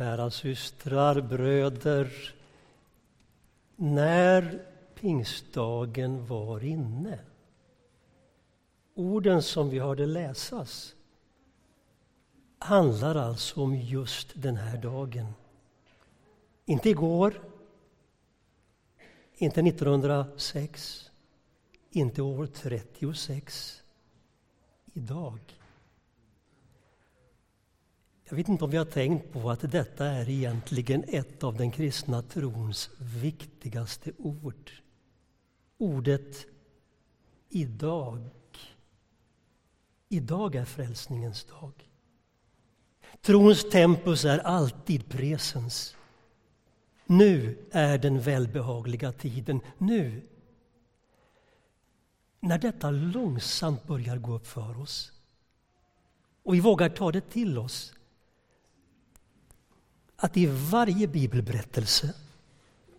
Kära systrar, bröder. När pingstdagen var inne. Orden som vi hörde läsas handlar alltså om just den här dagen. Inte igår, inte 1906, inte år 36. Idag. Jag vet inte om vi har tänkt på att detta är egentligen ett av den kristna trons viktigaste ord. Ordet idag. Idag är frälsningens dag. Trons tempus är alltid presens. Nu är den välbehagliga tiden. Nu. När detta långsamt börjar gå upp för oss och vi vågar ta det till oss att i varje bibelberättelse,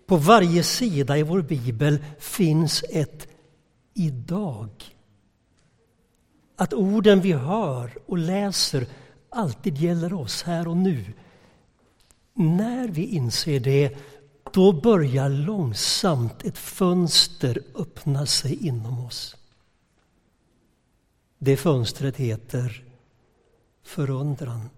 på varje sida i vår bibel finns ett idag. Att orden vi hör och läser alltid gäller oss här och nu. När vi inser det, då börjar långsamt ett fönster öppna sig inom oss. Det fönstret heter förundran.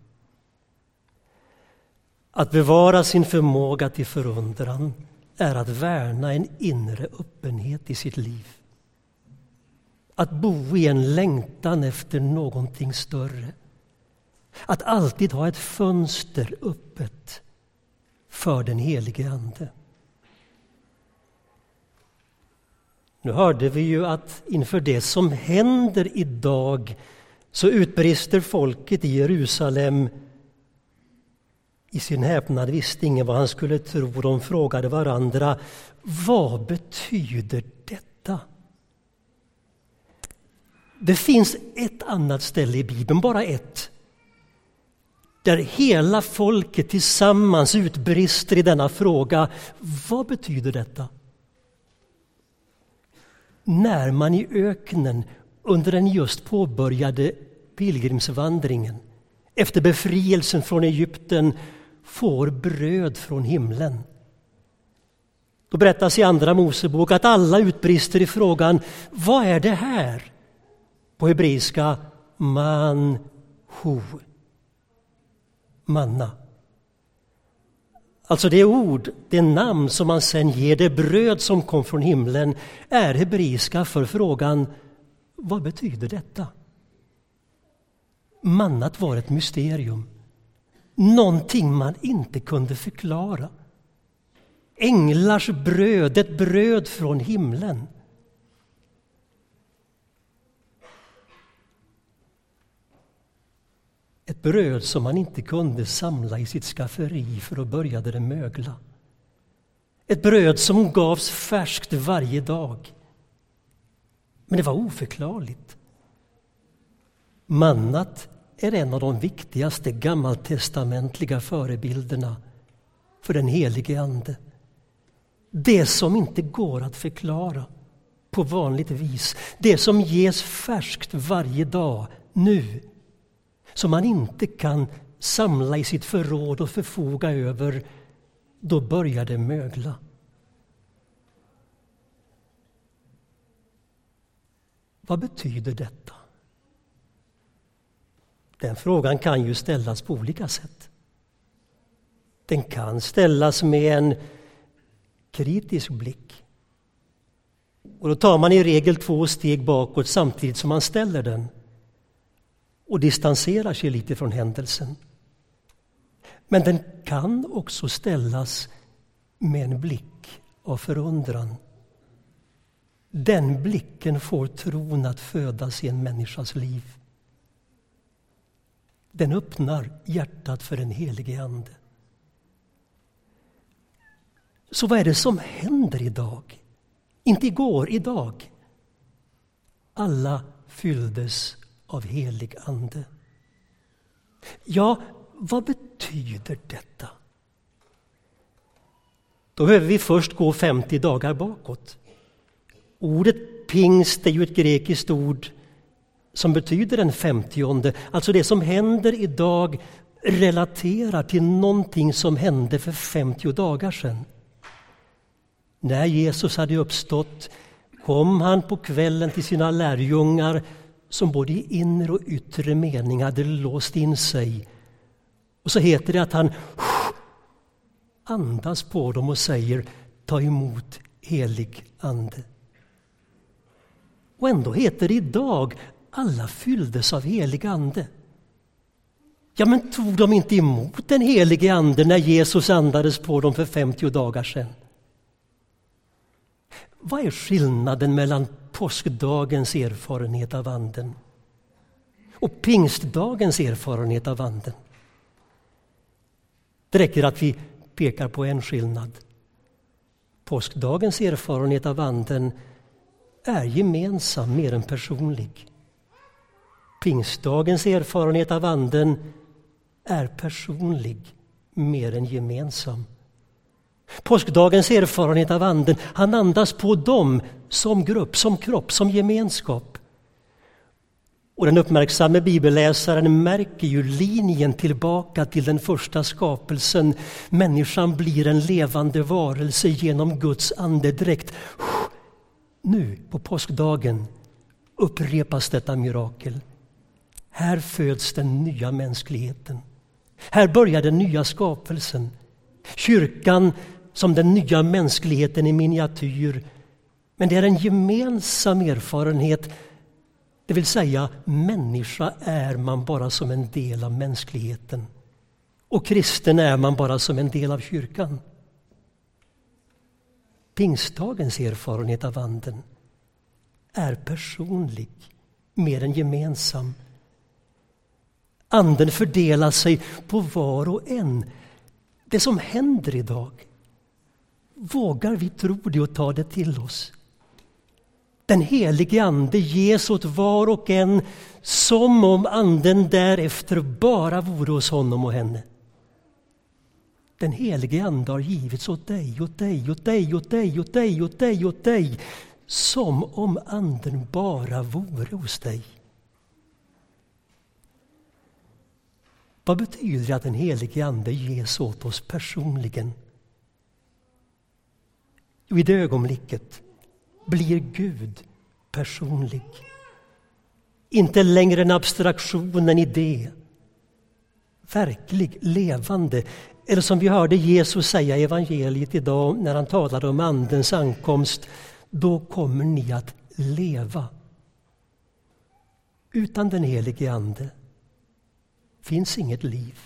Att bevara sin förmåga till förundran är att värna en inre öppenhet i sitt liv. Att bo i en längtan efter någonting större. Att alltid ha ett fönster öppet för den helige Ande. Nu hörde vi ju att inför det som händer idag så utbrister folket i Jerusalem i sin häpnad visste ingen vad han skulle tro. De frågade varandra, vad betyder detta? Det finns ett annat ställe i Bibeln, bara ett, där hela folket tillsammans utbrister i denna fråga. Vad betyder detta? När man i öknen under den just påbörjade pilgrimsvandringen efter befrielsen från Egypten får bröd från himlen. Då berättas i Andra Mosebok att alla utbrister i frågan Vad är det här? På hebreiska man-ho, Manna. Alltså det ord, det namn som man sen ger det bröd som kom från himlen är hebreiska för frågan Vad betyder detta? Mannat var ett mysterium. Någonting man inte kunde förklara. Änglars bröd, ett bröd från himlen. Ett bröd som man inte kunde samla i sitt skafferi för då började det mögla. Ett bröd som gavs färskt varje dag. Men det var oförklarligt. Mannat är en av de viktigaste gammaltestamentliga förebilderna för den helige Ande. Det som inte går att förklara på vanligt vis. Det som ges färskt varje dag, nu. Som man inte kan samla i sitt förråd och förfoga över. Då börjar det mögla. Vad betyder detta? Den frågan kan ju ställas på olika sätt. Den kan ställas med en kritisk blick. Och då tar man i regel två steg bakåt samtidigt som man ställer den och distanserar sig lite från händelsen. Men den kan också ställas med en blick av förundran. Den blicken får tron att födas i en människas liv den öppnar hjärtat för den helige Ande. Så vad är det som händer idag? Inte igår, idag. Alla fylldes av helig Ande. Ja, vad betyder detta? Då behöver vi först gå 50 dagar bakåt. Ordet pingst är ju ett grekiskt ord som betyder den femtionde. Alltså det som händer idag relaterar till någonting som hände för 50 dagar sedan. När Jesus hade uppstått kom han på kvällen till sina lärjungar som både i inre och yttre mening hade låst in sig. Och så heter det att han andas på dem och säger ta emot helig ande. Och ändå heter det idag alla fylldes av helig ande. Ja, men tog de inte emot den helige ande när Jesus andades på dem för 50 dagar sedan? Vad är skillnaden mellan påskdagens erfarenhet av anden och pingstdagens erfarenhet av anden? Det räcker att vi pekar på en skillnad. Påskdagens erfarenhet av anden är gemensam mer än personlig. Pingstdagens erfarenhet av anden är personlig mer än gemensam. Påskdagens erfarenhet av anden, han andas på dem som grupp, som kropp, som gemenskap. Och den uppmärksamme bibelläsaren märker ju linjen tillbaka till den första skapelsen. Människan blir en levande varelse genom Guds andedräkt. Nu på påskdagen upprepas detta mirakel. Här föds den nya mänskligheten. Här börjar den nya skapelsen. Kyrkan som den nya mänskligheten i miniatyr. Men det är en gemensam erfarenhet. Det vill säga, människa är man bara som en del av mänskligheten. Och kristen är man bara som en del av kyrkan. Pingstdagens erfarenhet av Anden är personlig mer än gemensam. Anden fördelar sig på var och en. Det som händer idag, vågar vi tro det och ta det till oss? Den helige Ande ges åt var och en som om Anden därefter bara vore hos honom och henne. Den helige Ande har givits åt dig, åt dig, åt dig, åt dig, åt dig, åt dig, åt dig som om Anden bara vore hos dig. Vad betyder det att den helige Ande ges åt oss personligen? Jo, i det ögonblicket blir Gud personlig. Inte längre en abstraktion, en idé. Verklig, levande. Eller som vi hörde Jesus säga i evangeliet idag när han talade om Andens ankomst. Då kommer ni att leva. Utan den helige Ande finns inget liv.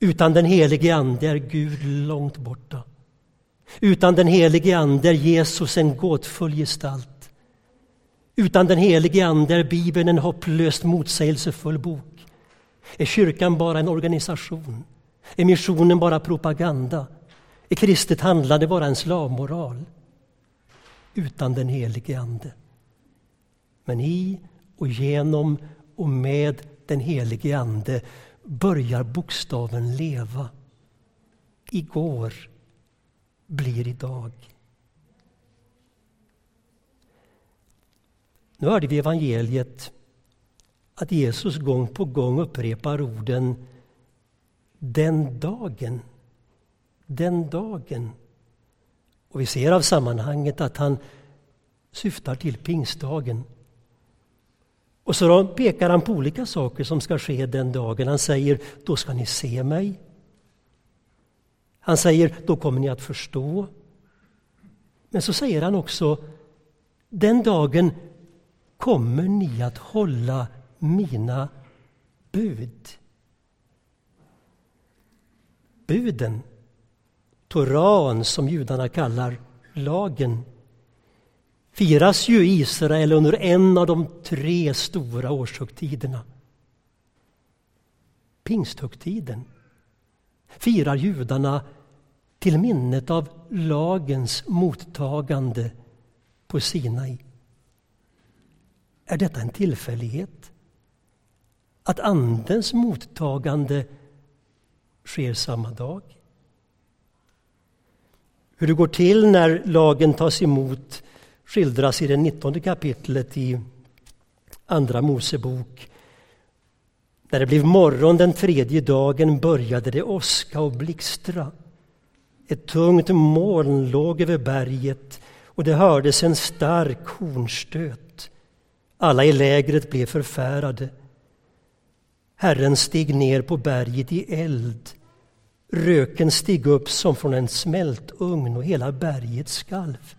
Utan den helige Ande är Gud långt borta. Utan den helige Ande är Jesus en gåtfull gestalt. Utan den helige Ande är Bibeln en hopplöst motsägelsefull bok. Är kyrkan bara en organisation? Är missionen bara propaganda? Är kristet handlande bara en slavmoral? Utan den helige Ande. Men i och genom och med den helige Ande börjar bokstaven leva. Igår blir idag. Nu hörde vi i evangeliet att Jesus gång på gång upprepar orden den dagen, den dagen. Och vi ser av sammanhanget att han syftar till pingstdagen. Och så pekar han på olika saker som ska ske den dagen. Han säger, då ska ni se mig. Han säger, då kommer ni att förstå. Men så säger han också, den dagen kommer ni att hålla mina bud. Buden, Toran som judarna kallar lagen, firas ju i Israel under en av de tre stora årshögtiderna. Pingsthögtiden firar judarna till minnet av lagens mottagande på Sinai. Är detta en tillfällighet? Att Andens mottagande sker samma dag? Hur det går till när lagen tas emot skildras i det 19 kapitlet i Andra Mosebok. När det blev morgon den tredje dagen började det åska och blixtra. Ett tungt moln låg över berget och det hördes en stark hornstöt. Alla i lägret blev förfärade. Herren steg ner på berget i eld. Röken steg upp som från en smältugn och hela berget skalv.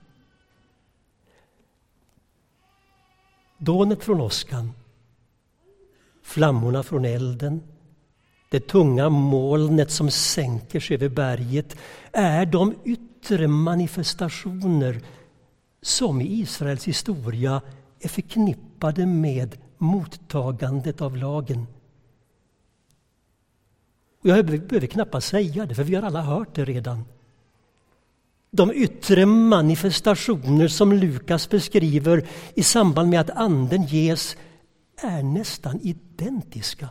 Dånet från åskan, flammorna från elden, det tunga molnet som sänker sig över berget är de yttre manifestationer som i Israels historia är förknippade med mottagandet av lagen. Jag behöver knappast säga det, för vi har alla hört det redan. De yttre manifestationer som Lukas beskriver i samband med att Anden ges är nästan identiska.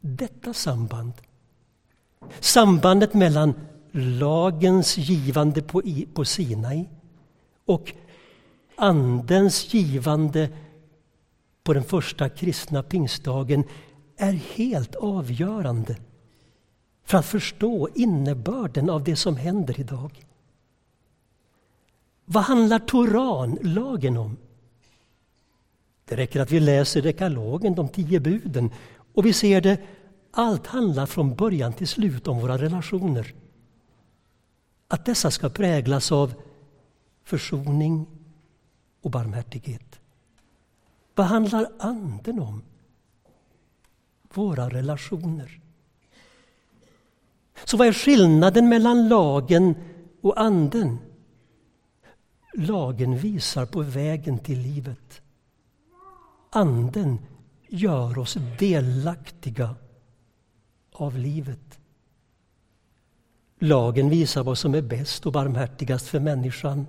Detta samband, sambandet mellan lagens givande på, på Sinai och Andens givande på den första kristna pingstdagen är helt avgörande för att förstå innebörden av det som händer idag. Vad handlar Toran, lagen, om? Det räcker att vi läser dekalogen, de tio buden, och vi ser det. Allt handlar från början till slut om våra relationer. Att dessa ska präglas av försoning och barmhärtighet. Vad handlar Anden om? Våra relationer. Så vad är skillnaden mellan lagen och Anden? Lagen visar på vägen till livet. Anden gör oss delaktiga av livet. Lagen visar vad som är bäst och barmhärtigast för människan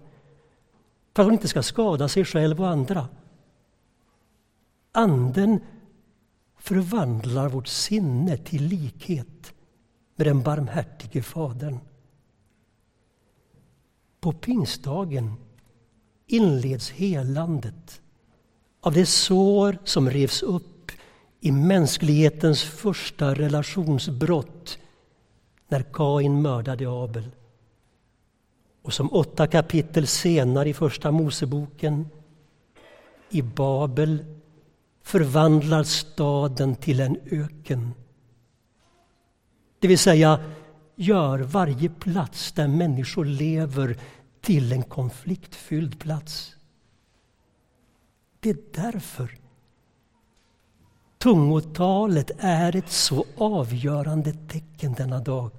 för att hon inte ska skada sig själv och andra. Anden förvandlar vårt sinne till likhet med den barmhärtige Fadern. På pingstdagen inleds helandet av det sår som revs upp i mänsklighetens första relationsbrott när Kain mördade Abel. Och som åtta kapitel senare i Första Moseboken i Babel förvandlar staden till en öken. Det vill säga gör varje plats där människor lever till en konfliktfylld plats. Det är därför tungotalet är ett så avgörande tecken denna dag.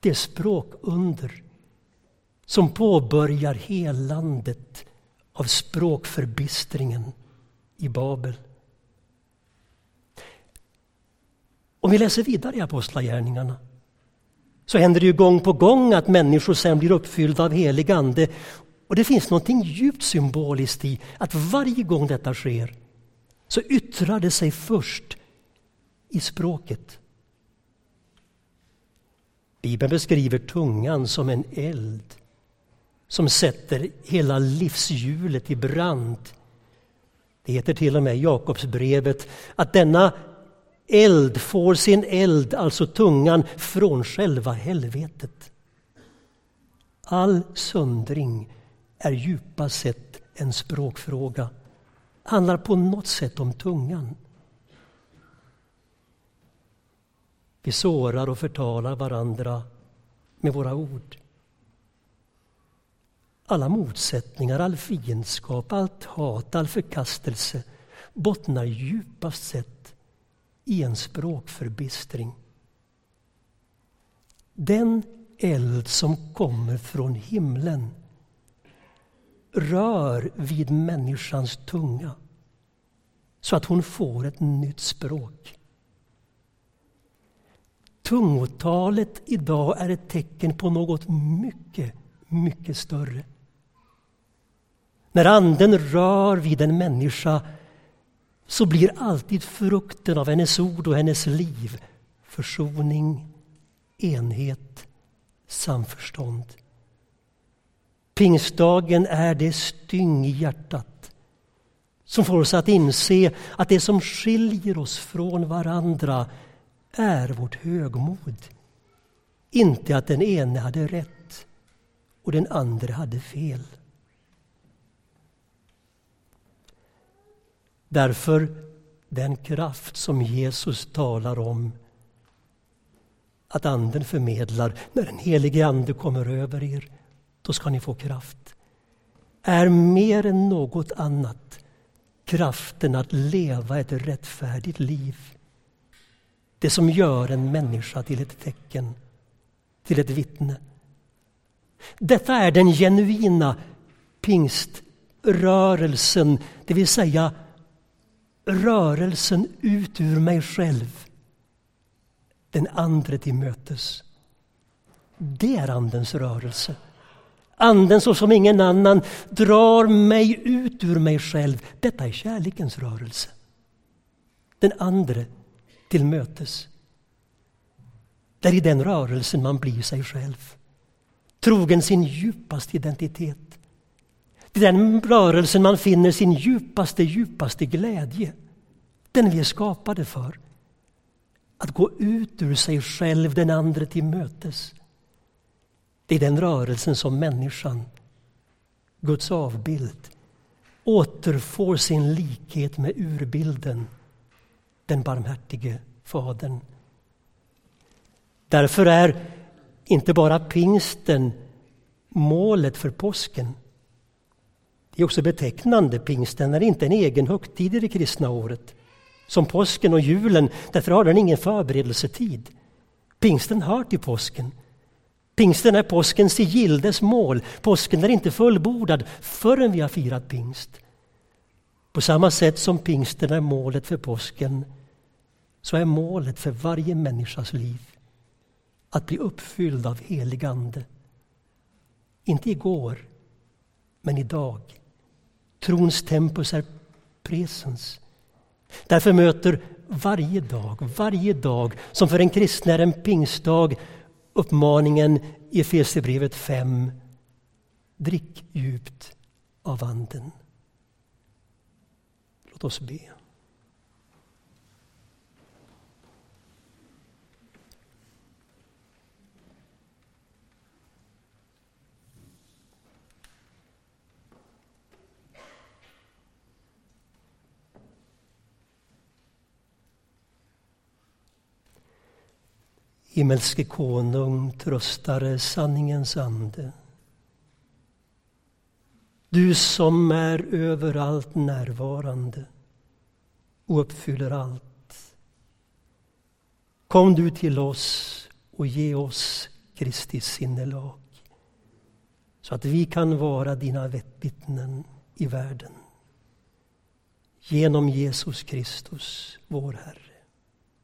Det språkunder som påbörjar helandet av språkförbistringen i Babel. Om vi läser vidare i Apostlagärningarna så händer det ju gång på gång att människor sen blir uppfyllda av helig ande. Och det finns något djupt symboliskt i att varje gång detta sker så yttrar det sig först i språket. Bibeln beskriver tungan som en eld som sätter hela livshjulet i brand. Det heter till och med i Jakobsbrevet att denna eld får sin eld, alltså tungan, från själva helvetet. All söndring är djupast sett en språkfråga. handlar på något sätt om tungan. Vi sårar och förtalar varandra med våra ord. Alla motsättningar, all fiendskap, allt hat, all förkastelse bottnar djupast sett i en språkförbistring. Den eld som kommer från himlen rör vid människans tunga så att hon får ett nytt språk. Tungotalet idag är ett tecken på något mycket, mycket större. När Anden rör vid en människa så blir alltid frukten av hennes ord och hennes liv försoning, enhet, samförstånd. Pingstdagen är det styng i hjärtat som får oss att inse att det som skiljer oss från varandra är vårt högmod. Inte att den ene hade rätt och den andra hade fel. Därför den kraft som Jesus talar om att Anden förmedlar, när den helige Ande kommer över er, då ska ni få kraft, är mer än något annat kraften att leva ett rättfärdigt liv. Det som gör en människa till ett tecken, till ett vittne. Detta är den genuina pingströrelsen, det vill säga rörelsen ut ur mig själv, den andre till mötes. Det är Andens rörelse. Anden såsom ingen annan drar mig ut ur mig själv. Detta är kärlekens rörelse. Den andre till mötes. Det är i den rörelsen man blir sig själv. Trogen sin djupaste identitet. Det är den rörelsen man finner sin djupaste, djupaste glädje. Den vi är skapade för. Att gå ut ur sig själv, den andre till mötes. Det är den rörelsen som människan, Guds avbild, återfår sin likhet med urbilden, den barmhärtige Fadern. Därför är inte bara pingsten målet för påsken. Det är också betecknande. Pingsten är inte en egen högtid i det kristna året. Som påsken och julen, därför har den ingen förberedelsetid. Pingsten hör till påsken. Pingsten är påskens sigildes mål. Påsken är inte fullbordad förrän vi har firat pingst. På samma sätt som pingsten är målet för påsken så är målet för varje människas liv att bli uppfylld av helig ande. Inte igår, men idag. Trons tempus är presens. Därför möter varje dag, varje dag som för en kristen är en pingstdag uppmaningen i Efesierbrevet 5. Drick djupt av Anden. Låt oss be. Himmelske konung, tröstare, sanningens ande. Du som är överallt närvarande och uppfyller allt. Kom du till oss och ge oss Kristi sinnelag så att vi kan vara dina vittnen i världen. Genom Jesus Kristus, vår Herre.